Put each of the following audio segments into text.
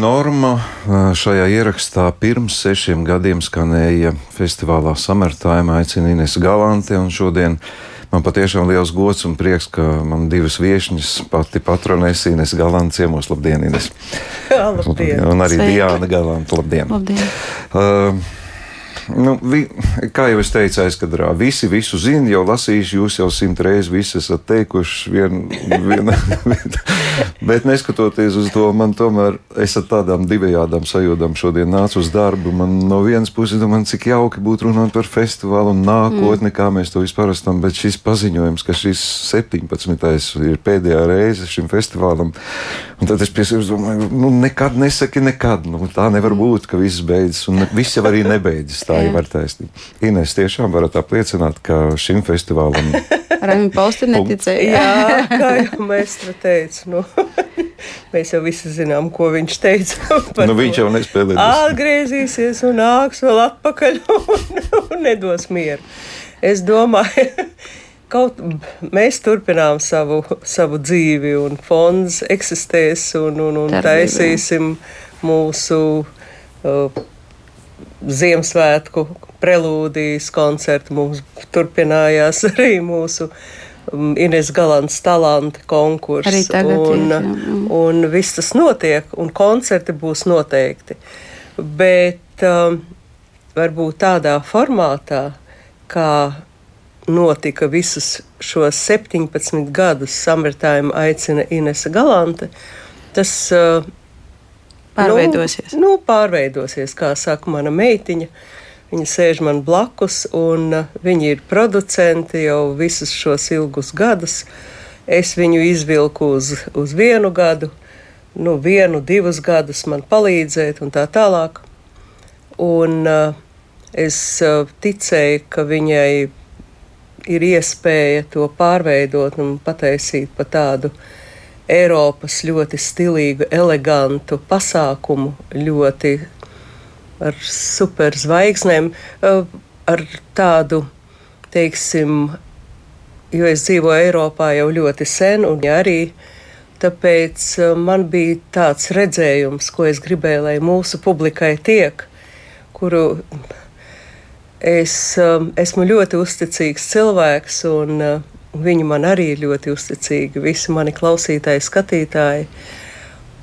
Norma šajā ierakstā pirms sešiem gadiem skanēja festivālā Samertājumā aicina Ines Galante, un šodien man patiešām liels gods un prieks, ka man divas viešņas pati patronēs Ines Galante ciemos. Labdien, Ines! Jā, labdien! Un arī Sveika. Diāna Galante, labdien! Labdien. Uh, Nu, vi, kā jau es teicu, aizkadrā, visi visu zina, jau lasījuši, jūs jau simt reizes visu esat teikuši. Vien, vien, bet neskatoties uz to, man tomēr es ar tādām divējādām sajūtām šodien nācu uz darbu. Man no vienas puses domāju, cik jauki būtu runāt par festivālu un nākotni, mm. kā mēs to vispār esam, bet šis paziņojums, ka šis 17. ir pēdējā reize šim festivālam, un tad es pie sevis domāju, nu nekad nesaki nekad, nu tā nevar būt, ka viss beidzas, un viss jau arī nebeidzas. Tā jau var taisnība. Inês tiešām varat apliecināt, ka šim festivālam Raimond Pausti neticēja. Jā, kā jau mēstra teica, nu, mēs jau visi zinām, ko viņš teica. par nu, viņš jau nespēlē. Atgriezīsies un nāks vēl atpakaļ un, un nedos mieru. Es domāju, kaut mēs turpinām savu, savu dzīvi, un fonds eksistēs, un, un, un taisīsim mūsu uh, Ziemassvētku prelūdijas koncertu. Mums turpinājās arī mūsu um, Ines Galants talanta konkurss. Arī tagad un, iet, jā. Mm. un viss tas notiek, un koncerti būs noteikti. Bet um, varbūt tādā formātā, kā notika visus šos 17 gadus, samartājiem aicina Inese Galante, tas uh, Pārveidosies. Nu, nu, pārveidosies, kā saka mana meitiņa. Viņa sēž man blakus, un uh, viņi ir producenti jau visus šos ilgus gadus. Es viņu izvilku uz, uz vienu gadu, nu, vienu, divus gadus man palīdzēt, un tā tālāk. Un uh, es uh, ticēju, ka viņai ir iespēja to pārveidot un pataisīt par tādu Eiropas ļoti stilīgu, elegantu pasākumu, ļoti ar superzvaigznēm, eh, ar tādu, teiksim, jo es dzīvoju Eiropā jau ļoti sen, un arī tāpēc eh, man bija tāds redzējums, ko es gribēju, lai mūsu publikai tiek, kuru es um, esmu ļoti uzticīgs cilvēks, un uh, viņi man arī ir ļoti uzticīgi, visi mani klausītāji, skatītāji,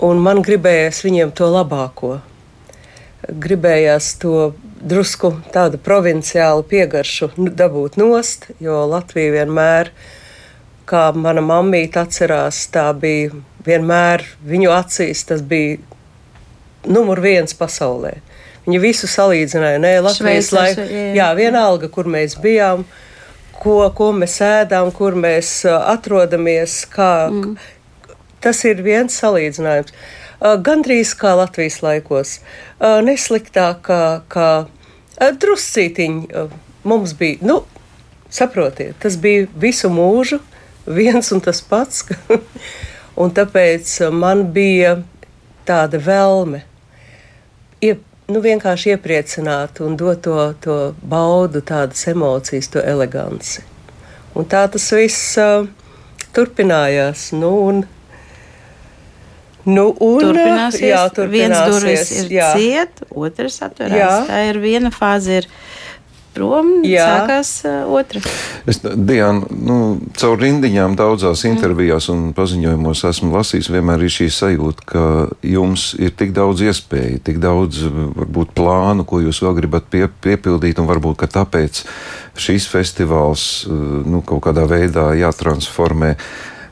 un man gribējās viņiem to labāko. Gribējās to drusku tādu provinciālu piegaršu nu, dabūt nost, jo Latvija vienmēr, kā mana mammīte atcerās, tā bija vienmēr viņu acīs, tas bija numur viens pasaulē. Viņi visu salīdzināja, nē, Latvijas laikā. jā. Jā, vienalga, kur mēs bijām, ko, ko mēs ēdām, kur mēs atrodamies. Kā, mm. Tas ir viens salīdzinājums. Gandrīz kā Latvijas laikos. Nesliktāk kā, kā druscītiņi mums bija. Nu, saprotiet, tas bija visu mūžu viens un tas pats. un tāpēc man bija tāda vēlme iep, nu, vienkārši iepriecināt un dot to, to baudu, tādas emocijas, to eleganci. Un tā tas viss uh, turpinājās. Nu, un, nu, un, Turpināsies. Jā, Viens durvis turpināsies. ir jā. ciet, otrs atverās. Jā. Tā ir viena fāze. Ir prom, Jā. sākās uh, otra. Es, Diana, nu, caur rindiņām daudzās intervijās un paziņojumos esmu lasījis, vienmēr ir šī sajūta, ka jums ir tik daudz iespēju, tik daudz varbūt plānu, ko jūs vēl gribat pie, piepildīt, un varbūt ka tāpēc šīs festivāls nu, kaut kādā veidā jātransformē.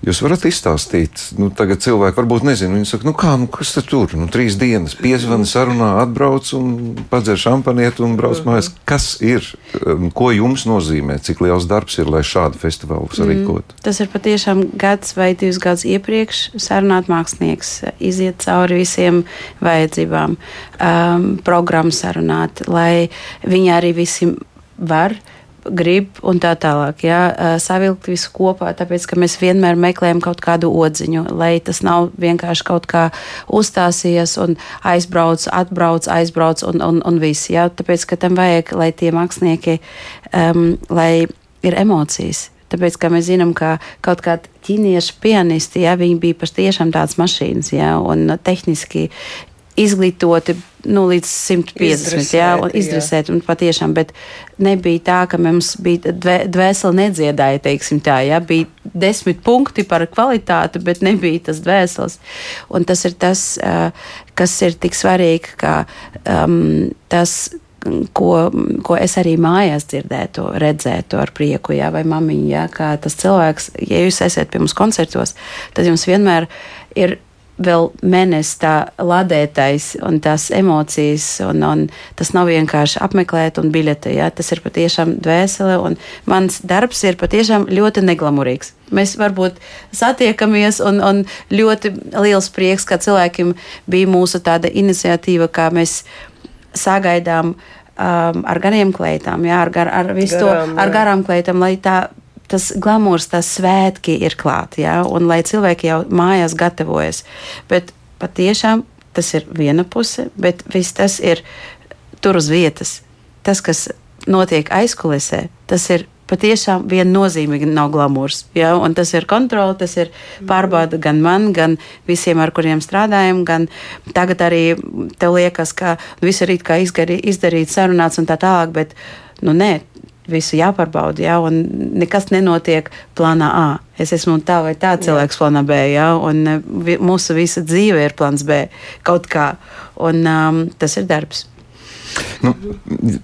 Jūs varat izstāstīt, nu, tagad cilvēki varbūt nezina. Viņi saka, nu, kā, nu, kas tad tur? Nu, trīs dienas, piezvani, sarunā, atbrauc un padzer šampanieti un brauc mājās. Kas ir, um, ko jums nozīmē, cik liels darbs ir, lai šādu festivālu sarīkotu? Tas ir patiešām gads vai divus gadus iepriekš sarunāt mākslinieks, iziet cauri visiem vajadzībām, um, programmu sarunāt, lai viņi arī visi var grib un tā tālāk. Jā, savilkt visu kopā, tāpēc ka mēs vienmēr meklējam kaut kādu odziņu, lai tas nav vienkārši kaut kā uzstāsies un aizbrauc, atbrauc, aizbrauc un, un, un viss. Jā, tāpēc ka tam vajag, lai tie mākslinieki, um, lai ir emocijas. Tāpēc, kā mēs zinām, ka kaut kādi ķīniešu pianisti, ja viņi bija patiešām tādas mašīnas, ja, un tehniski izglītoti nu, līdz 150, Izdresēt, jā, un izdresēt, un patiešām, bet nebija tā, ka mums bija dvē, dvēseli nedziedāja, teiksim tā, jā, bija desmit punkti par kvalitāti, bet nebija tas dvēseles. Un tas ir tas, kas ir tik svarīgi, ka um, tas ko, ko es arī mājās dzirdētu, redzētu ar prieku, jā, vai mamiņu, jā, kā tas cilvēks, ja jūs esat pie mums koncertos, tad jums vienmēr ir vēl mēnesis tā ladētais un tās emocijas, un, un tas nav vienkārši apmeklēt un biļete. Ja? Tas ir patiešām dvēsele, un mans darbs ir patiešām ļoti neglamurīgs. Mēs varbūt satiekamies, un, un ļoti liels prieks, ka cilvēkiem bija mūsu tāda iniciatīva, kā mēs sagaidām um, ar gariem kleitām, jā, ar, gar, ar visu Garām, to, ar garām kleitām, lai tā tas glamūrs, tas svētki ir klāt, jā, un lai cilvēki jau mājās gatavojas. Bet patiešām tas ir viena puse, bet viss tas ir tur uz vietas. Tas, kas notiek aizkulisē, tas ir patiešām viennozīmīgi nav glamūrs. Ja? Un tas ir kontrole, tas ir pārbauda gan man, gan visiem, ar kuriem strādājam. Tagad arī tev liekas, ka viss ir izdarīts, sarunāts un tā tālāk, bet nu, nē. Visu jāpārbauda, ja, un nekas nenotiek plānā A. Es esmu tā vai tā cilvēks jā. plānā B, ja, un vi, mūsu visa dzīve ir plāns B kaut kā, un um, tas ir darbs. Nu,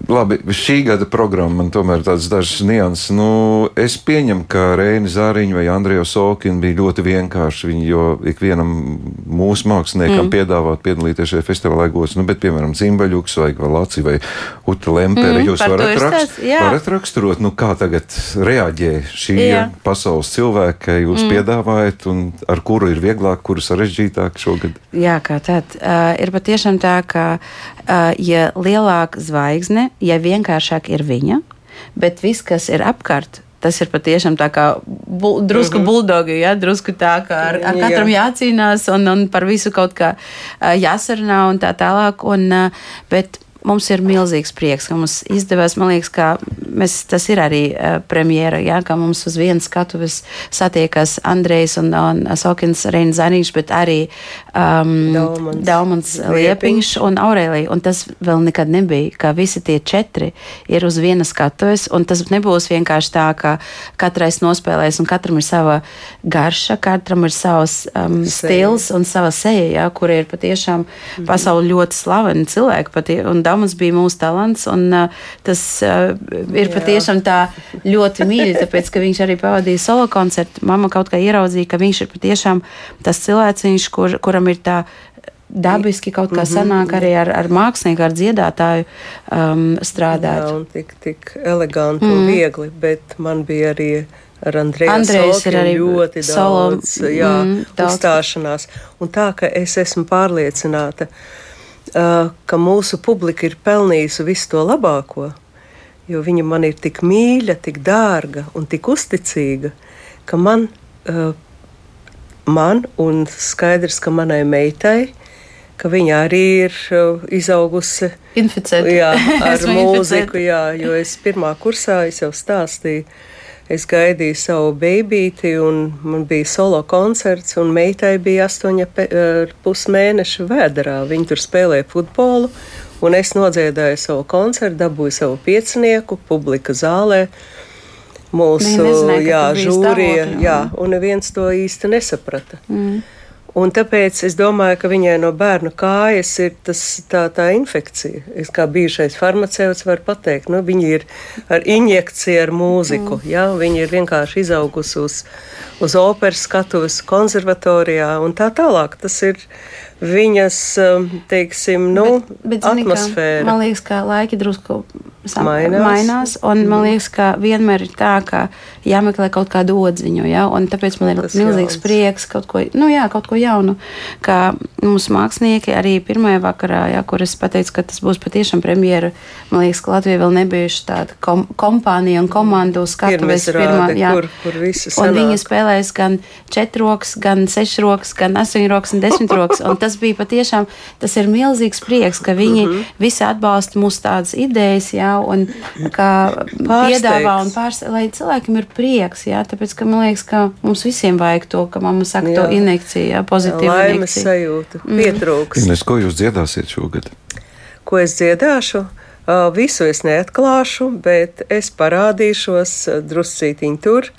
labi, šī gada programma man tomēr tādas dažas nianses. Nu, es pieņemu, ka Reini Zāriņa vai Andrija Solkina bija ļoti vienkārši. Viņi jau ikvienam mūsu māksliniekam mm. piedāvāt piedalīties šajā festivālā gods, nu, bet, piemēram, Zimbaļuks vai Laci vai Uta Lempere, mm, jūs varat, rakst, varat raksturot, nu, kā tagad reaģē šī jā. pasaules cilvēka, ka jūs mm. piedāvājat un ar kuru ir vieglāk, kuru sarežģītāk šogad? Jā, kā tad. Uh, ir patiešām tā, ka, uh, ja lielāka zvaigzne, ja vienkāršāk ir viņa, bet viss, kas ir apkārt, tas ir patiešām tā kā bul, drusku mm -hmm. buldogi, ja, drusku tā, ka ar, ar katram Jā. jācīnās un, un par visu kaut kā jāsarunā un tā tālāk. Un, bet mums ir milzīgs prieks, ka mums izdevās. Man liekas, ka mēs, tas ir arī uh, premjera, jā, ka mums uz vienas skatuves satiekas Andrejs un, un Sokins Reina Zaniņš, bet arī um, Daumans Liepiņš un Aurēlija. Un tas vēl nekad nebija, ka visi tie četri ir uz vienas skatuves, un tas nebūs vienkārši tā, ka katrais nospēlēs un katram ir sava garša, katram ir savs um, stils un sava seja, jā, kur ir patiešām mhm. pasauli ļoti slaveni cilvēki. Patie, un Damas bija mūsu talants, un uh, tas uh, ir Jā. patiešām tā ļoti mīļi, tāpēc, ka viņš arī pavadīja solo koncertu. Mama kaut kā ieraudzīja, ka viņš ir patiešām tas cilvēciņš, kur, kuram ir tā dabiski kaut kā mhm. sanāk arī ar, ar mākslinieku, ar dziedātāju um, strādāt. Jā, un tik, tik eleganti mm. un viegli, bet man bija arī ar Andreju Andrejs ir arī ļoti daudz, solo, jā, mm, daudz uzstāšanās. Un tā, ka es esmu pārliecināta, ka ka mūsu publika ir pelnījusi visu to labāko, jo viņa man ir tik mīļa, tik dārga un tik uzticīga, ka man, man un skaidrs, ka manai meitai, ka viņa arī ir izaugusi Inficēta. jā, ar mūziku, jā, jo es pirmā kursā es jau stāstīju es gaidīju savu bībīti, un man bija solo koncerts, un meitai bija astoņa eh, pusmēneša vēderā. Viņa tur spēlēja futbolu, un es nodziedāju savu koncertu, dabūju savu piecinieku, publika zālē. Mūsu jā, žūrija, jā, un neviens to īsti nesaprata. Mm. Un tāpēc es domāju, ka viņai no bērna kājas ir tas, tā, tā infekcija. Es kā bijušais farmaceits varu pateikt, nu, viņi ir ar injekciju, ar mūziku. Mm. Ja? Viņi ir vienkārši izaugusi uz, uz operas skatuves konservatorijā un tā tālāk. Tas ir viņas, um, teiksim, nu, bet, bet, atmosfēra. Kā, man liekas, ka laiki drusku mainās. mainās un man mhm. liekas, ka vienmēr ir tā, ka jāmeklē kaut kādu odziņu, ja? un tāpēc man ir Tas milzīgs jauns. prieks kaut ko, nu jā, kaut ko jaunu, ka mūsu mākslinieki arī pirmajā vakarā, ja, kur es pateicu, ka tas būs patiešām premjera, man liekas, ka Latvija vēl nebijuši tāda kom kompānija un komandu skatuves pirmā, jā, kur, kur visi sanāk. Un viņi spēlēs gan četroks, gan sešroks, gan astoņroks un desmitroks, un tas tas bija patiešām, tas ir milzīgs prieks, ka viņi mm -hmm. visi atbalsta mūsu tādas idejas, jā, un ka piedāvā un pārsteidz, lai cilvēkiem ir prieks, jā, tāpēc, ka man liekas, ka mums visiem vajag to, ka mamma saka jā. to injekciju, jā, pozitīvu jā, laimes injekciju. sajūtu, mm. pietrūks. Ines, ko jūs dziedāsiet šogad? Ko es dziedāšu? Visu es neatklāšu, bet es parādīšos druscītiņ tur,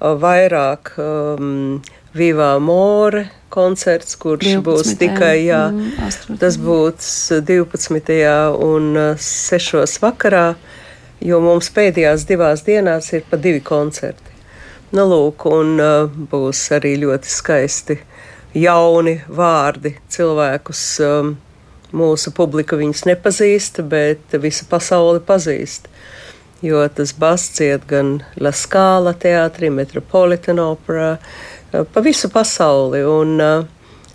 vairāk um, Vivā More koncerts, kurš 12. būs tikai, jā, mm, tas būs 12. un 6. vakarā, jo mums pēdējās divās dienās ir pa divi koncerti. Nu, lūk, un uh, būs arī ļoti skaisti jauni vārdi cilvēkus. Mūsu publika viņus nepazīst, bet visa pasaule pazīst. Jo tas basts iet gan La Scala teātrī, Metropolitan operā, pa visu pasauli. Un,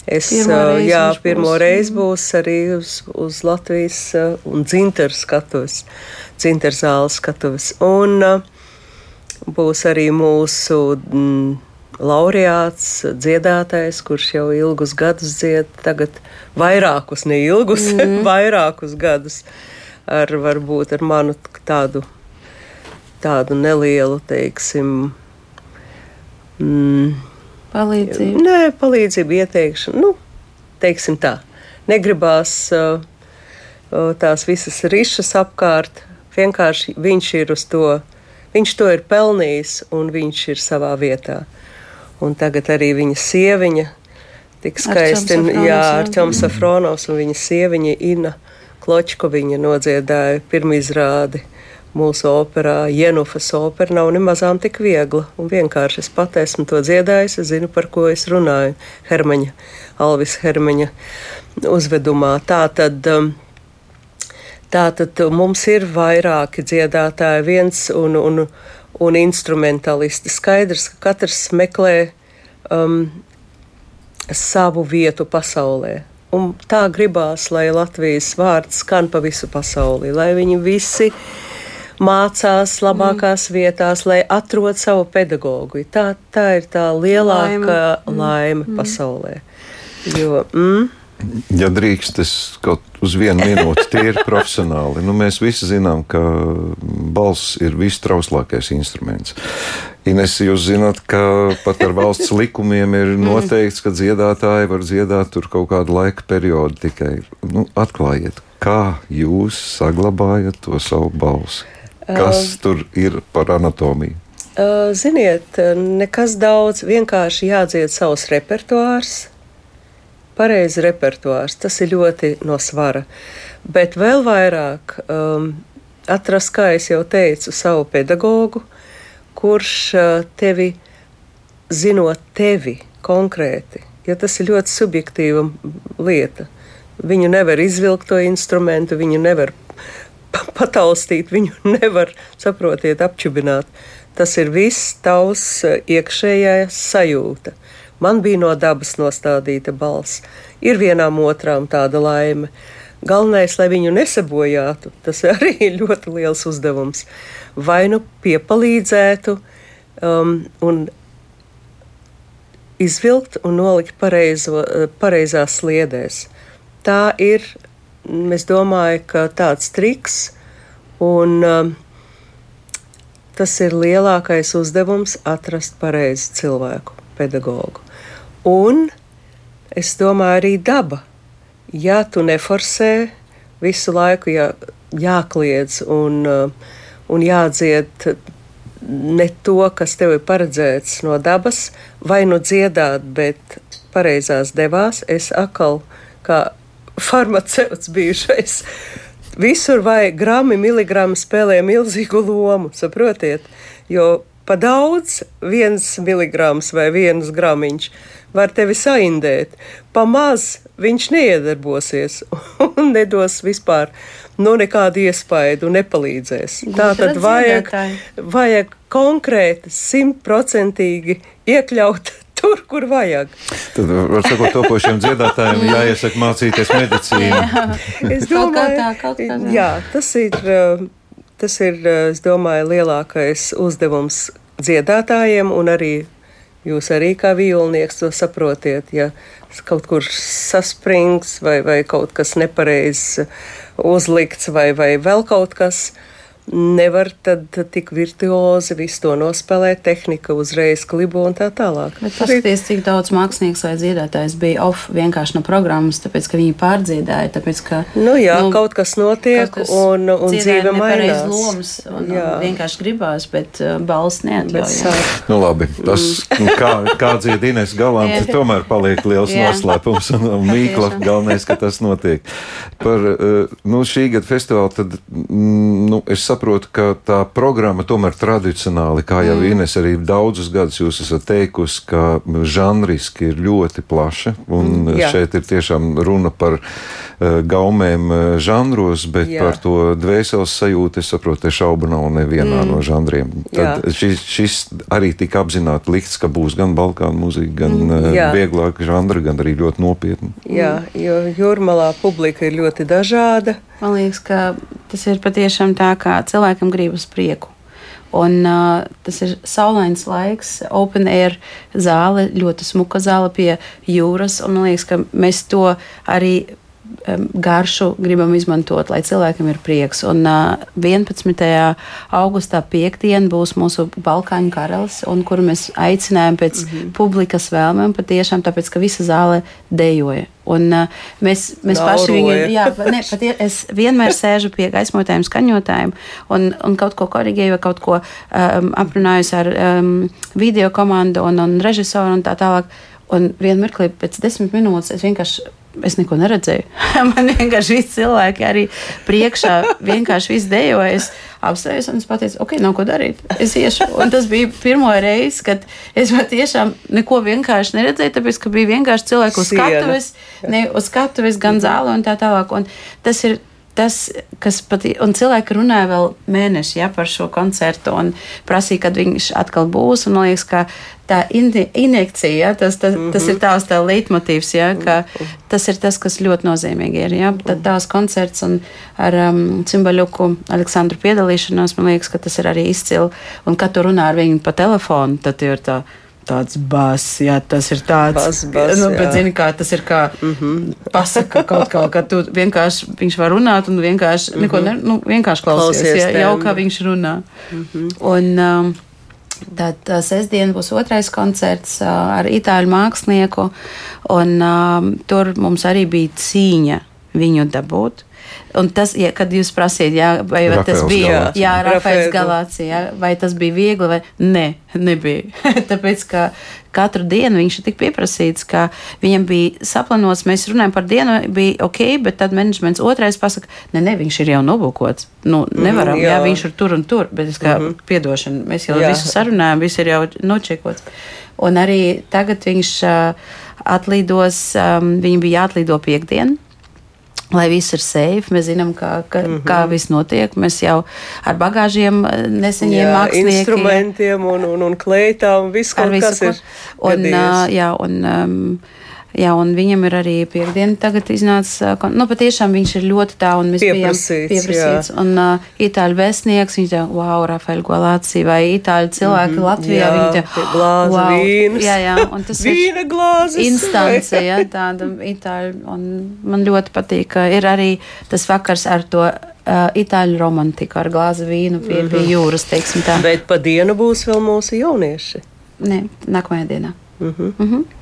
Es, pirmo jā, pirmo būs. reizi būs arī uz, uz Latvijas un dzinteru skatuves, dzinteru zāles skatuves. Un būs arī mūsu mm, laureāts, dziedātājs, kurš jau ilgus gadus dzied, tagad vairākus, ne ilgus, mm. vairākus gadus ar varbūt ar manu tādu, tādu nelielu, teiksim, mm, palīdzību. Nē, palīdzību ieteikšanu, nu, teiksim tā. Negribās uh, uh, tās visas rišas apkārt, vienkārši viņš ir uz to, viņš to ir pelnījis un viņš ir savā vietā. Un tagad arī viņa sieviņa, tik skaisti, jā, Arčuns Safronovs un viņa sieviņa Ina Kločko, viņa nodziedāja pirmizrādi mūsu operā. Jenufas opera nav nemazām tik viegla un vienkārši es pat esmu to dziedājis, es zinu, par ko es runāju. Hermaņa, Alvis Hermaņa uzvedumā. Tā tad. Um, Tātad mums ir vairāki dziedātāji, viens un, un, un instrumentalisti. Skaidrs, ka katrs meklē um, savu vietu pasaulē. Un tā gribās, lai Latvijas vārds skan pa visu pasauli, lai viņi visi mācās labākās mm. vietās, lai atrod savu pedagogu. Tā, tā ir tā lielākā laime, laime mm. pasaulē. Jo, mm, Ja drīkst, es kaut uz vienu minūti tīri profesionāli. Nu, mēs visi zinām, ka balss ir vistrauslākais instruments. Ines, jūs zināt, ka pat ar valsts likumiem ir mm. noteikts, ka dziedātāji var dziedāt tur kaut kādu laika periodu tikai. Nu, atklājiet, kā jūs saglabājat to savu balsi? Kas uh, tur ir par anatomiju? Uh, ziniet, nekas daudz, vienkārši jādzied savs repertuārs pareizi repertuārs. Tas ir ļoti no svara. Bet vēl vairāk um, atrast, kā jau teicu, savu pedagogu, kurš uh, tevi, zinot tevi konkrēti, jo tas ir ļoti subjektīva lieta. Viņu nevar izvilkt to instrumentu, viņu nevar pataustīt, viņu nevar, saprotiet, apčubināt. Tas ir viss tavs uh, iekšējā sajūta. Man bija no dabas nostādīta balss. Ir vienām otrām tāda laime. Galvenais, lai viņu nesabojātu, tas arī ir ļoti liels uzdevums. Vai nu piepalīdzētu um, un izvilkt un nolikt pareizo, pareizās sliedēs. Tā ir, es domāju, ka tāds triks, un um, tas ir lielākais uzdevums atrast pareizu cilvēku, pedagogu. Un es domāju, arī daba. Ja tu neforsē visu laiku, ja jākliedz un, uh, un jādzied ne to, kas tev ir paredzēts no dabas, vai nu dziedāt, bet pareizās devās, es atkal kā farmaceits bijušais. Visur vai grami, miligrami spēlē milzīgu lomu, saprotiet? Jo pa daudz, viens miligrams vai viens gramiņš var tevi saindēt. Pamaz viņš neiedarbosies un nedos vispār no nu, nekādu iespaidu, nepalīdzēs. Tā tad vajag, vajag konkrēti, simtprocentīgi iekļaut tur, kur vajag. Tad, var sakot, topošiem dziedātājiem jāiesaka mācīties medicīnu. jā, es domāju, kaut kā tā, kaut kā tā. Jā, tas ir, tas ir, es domāju, lielākais uzdevums dziedātājiem un arī Jūs arī kā vīlnieks to saprotiet, ja kaut kur saspringts vai, vai kaut kas nepareizs uzlikts vai, vai vēl kaut kas nevar tad tik virtuozi visu to nospēlēt, tehnika uzreiz klibo un tā tālāk. Bet paskatieties, cik daudz mākslinieks vai dziedātājs bija off vienkārši no programmas, tāpēc, ka viņi pārdziedāja, tāpēc, ka... Nu jā, nu, kaut kas notiek kaut kas un, un dzīve mainās. lomas un, jā. un vienkārši gribās, bet uh, balss neatļauj. Nu labi, tas, kā, kā dzied Ines Galanti, tomēr paliek liels noslēpums un, un mīkla galvenais, ka tas notiek. Par, uh, nu, šī gada festivālu tad, mm, nu, es saprotu, saprotu, ka tā programma tomēr tradicionāli, kā jau mm. Ines arī daudzus gadus jūs esat teikusi, ka žanriski ir ļoti plaša. Un mm, jā. šeit ir tiešām runa par uh, gaumēm uh, žanros, bet jā. par to dvēseles sajūtu, es saprotu, te šaubu nav nevienā mm. no žanriem. Tad šis, šis arī tika apzināti likts, ka būs gan balkānu mūzika, gan mm, uh, vieglāka žanra, gan arī ļoti nopietna. Jā, jo jūrmalā publika ir ļoti dažāda. Man liekas, ka tas ir patiešām tā, kā cilvēkam gribas prieku. Un, uh, tas ir saulains laiks, open air zāle, ļoti smuka zāle pie jūras. Man liekas, ka mēs to arī garšu gribam izmantot, lai cilvēkam ir prieks. Un uh, 11. augustā piekdiena būs mūsu Balkāņu karalis, un kur mēs aicinājām pēc mm -hmm. publikas vēlmēm patiešām, tāpēc, ka visa zāle dejoja. Un, uh, mēs mēs Nauroja. paši viņu, jā, ne, patie, es vienmēr sēžu pie gaismotājiem, skaņotājiem un, un kaut ko vai kaut ko um, aprunājos ar um, video komandu un, un režisoru un tā tālāk. Un vienā mirklī, pēc desmit minūtes, es vienkārši es neko neredzēju. Man vienkārši viss cilvēki arī priekšā vienkārši viss dejoja. Es apstājos un es pateicu, ok, nav ko darīt. Es iešu. Un tas bija pirmo reizi, kad es patiešām neko vienkārši neredzēju, tāpēc, ka bija vienkārši cilvēku skatuves, ne uz skatuves, gan zāle un tā tālāk. Un tas ir tas, kas pat, un cilvēki runāja vēl mēneši ja, par šo koncertu un prasīja, kad viņš atkal būs. Man liekas, ka tā injekcija, ja, tas, tas, mm -hmm. tas ir tās tā leitmotīvs, ja, ka tas ir tas, kas ļoti nozīmīgi ir. Ja. Tad tās koncerts un ar um, cimbaļuku Aleksandru piedalīšanos, man liekas, ka tas ir arī izcili. Un, kad tu runā ar viņu pa telefonu, tad ir tā tāds bāzs, jā, tas ir tāds. Bas, bas, nu, bet, zini, kā tas ir kā mm -hmm. pasaka kaut kā, ka tu vienkārši, viņš var runāt un vienkārši, mm -hmm. neko, ne, nu, vienkārši klausies, klausies jā, jau kā viņš runā. Mm -hmm. Un, um, Tad uh, sestdien būs otrais koncerts uh, ar itāļu mākslinieku, un um, tur mums arī bija cīņa viņu dabūt. Un tas, ja, kad jūs prasījāt, jā, vai, vai tas bija Galācija. jā, Rafaels Galācija, vai tas bija viegli, vai nē, nebija. Tāpēc, ka katru dienu viņš ir tik pieprasīts, ka viņam bija saplanots, mēs runājam par dienu, bija ok, bet tad menedžments otrais pasaka, ne, ne, viņš ir jau nobūkots. Nu, mhm, nevaram, mm, jā. jā, viņš ir tur un tur, bet es kā mm -hmm. piedošana, mēs jau jā. visu sarunājam, viss ir jau nočekots. Un arī tagad viņš uh, atlidos, um, viņam bija jāatlido piekdienu lai viss ir safe. Mēs zinām, kā, ka, mm -hmm. kā viss notiek. Mēs jau ar bagāžiem eh, neseņiem māksliniekiem. Instrumentiem un, un, un kleitām, viss kaut visu, kas ir. Un, uh, jā, un, um, Jā, un viņam ir arī piekdiena tagad iznāca. Nu, patiešām viņš ir ļoti tā, un mēs pieprasīts, bijām pieprasīts. Jā. Un uh, itāļu vēstnieks, viņš tā, wow, Rafael Golāci vai itāļu cilvēki mm -hmm, Latvijā, jā, viņi tā, glāzi wow, vīnas. Jā, jā, un tas Vīna glāzes. Instance, jā, tāda itāļu, un man ļoti patīk, ka ir arī tas vakars ar to uh, itāļu romantiku ar glāzi vīnu pie, mm -hmm. pie mhm. jūras. Bet pa dienu būs vēl mūsu jaunieši. Nē, nākamajā dienā. Mm -hmm. Mm -hmm.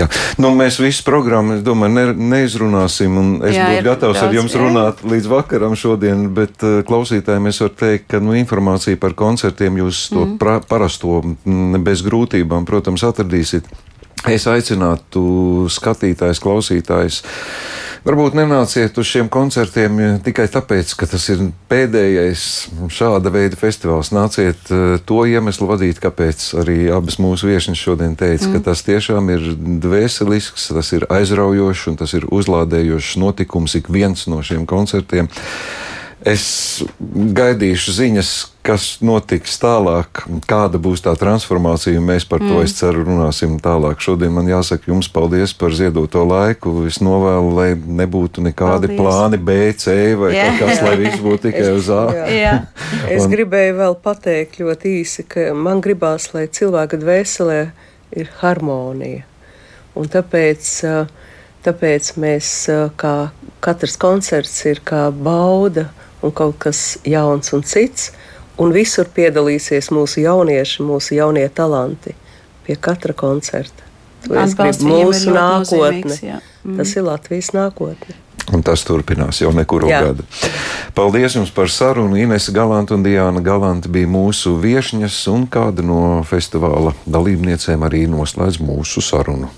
Jā. Nu, mēs visu programmu, es domāju, ne, neizrunāsim. Es Jā, būtu gatavs daudz, ar jums jā. runāt līdz vakaram šodien, bet uh, klausītājiem es varu teikt, ka nu, informācija par koncertiem jūs to mm. pra, parasto bez grūtībām, protams, atradīsiet. Es aicinātu skatītājus, klausītājus Varbūt nenāciet uz šiem koncertiem tikai tāpēc, ka tas ir pēdējais šāda veida festivāls. Nāciet eh, to iemeslu vadīt, kāpēc arī abas mūsu viesnes šodien teica, mm. ka tas tiešām ir dvēselisks, tas ir aizraujošs un tas ir uzlādējošs notikums ik viens no šiem koncertiem. Es gaidīšu ziņas, kas notiks tālāk, kāda būs tā transformācija, un mēs par to, mm. es ceru, runāsim tālāk. Šodien man jāsaka jums paldies par ziedoto laiku. Es novēlu, lai nebūtu nekādi paldies. plāni B, C vai yeah. kaut kas, lai viss būtu tikai uz A. Jā. Es un... gribēju vēl pateikt ļoti īsi, ka man gribās, lai cilvēka dvēselē ir harmonija. Un tāpēc, tāpēc mēs, kā katrs koncerts ir kā bauda un kaut kas jauns un cits, un visur piedalīsies mūsu jaunieši, mūsu jaunie talanti pie katra koncerta. Tas ir mūsu nākotne. Mm. Tas ir Latvijas nākotne. Un tas turpinās jau nekuru Jā. gadu. Paldies jums par sarunu. Ines Galanta un Diana Galanta bija mūsu viesņas, un kāda no festivāla dalībniecēm arī noslēdz mūsu sarunu.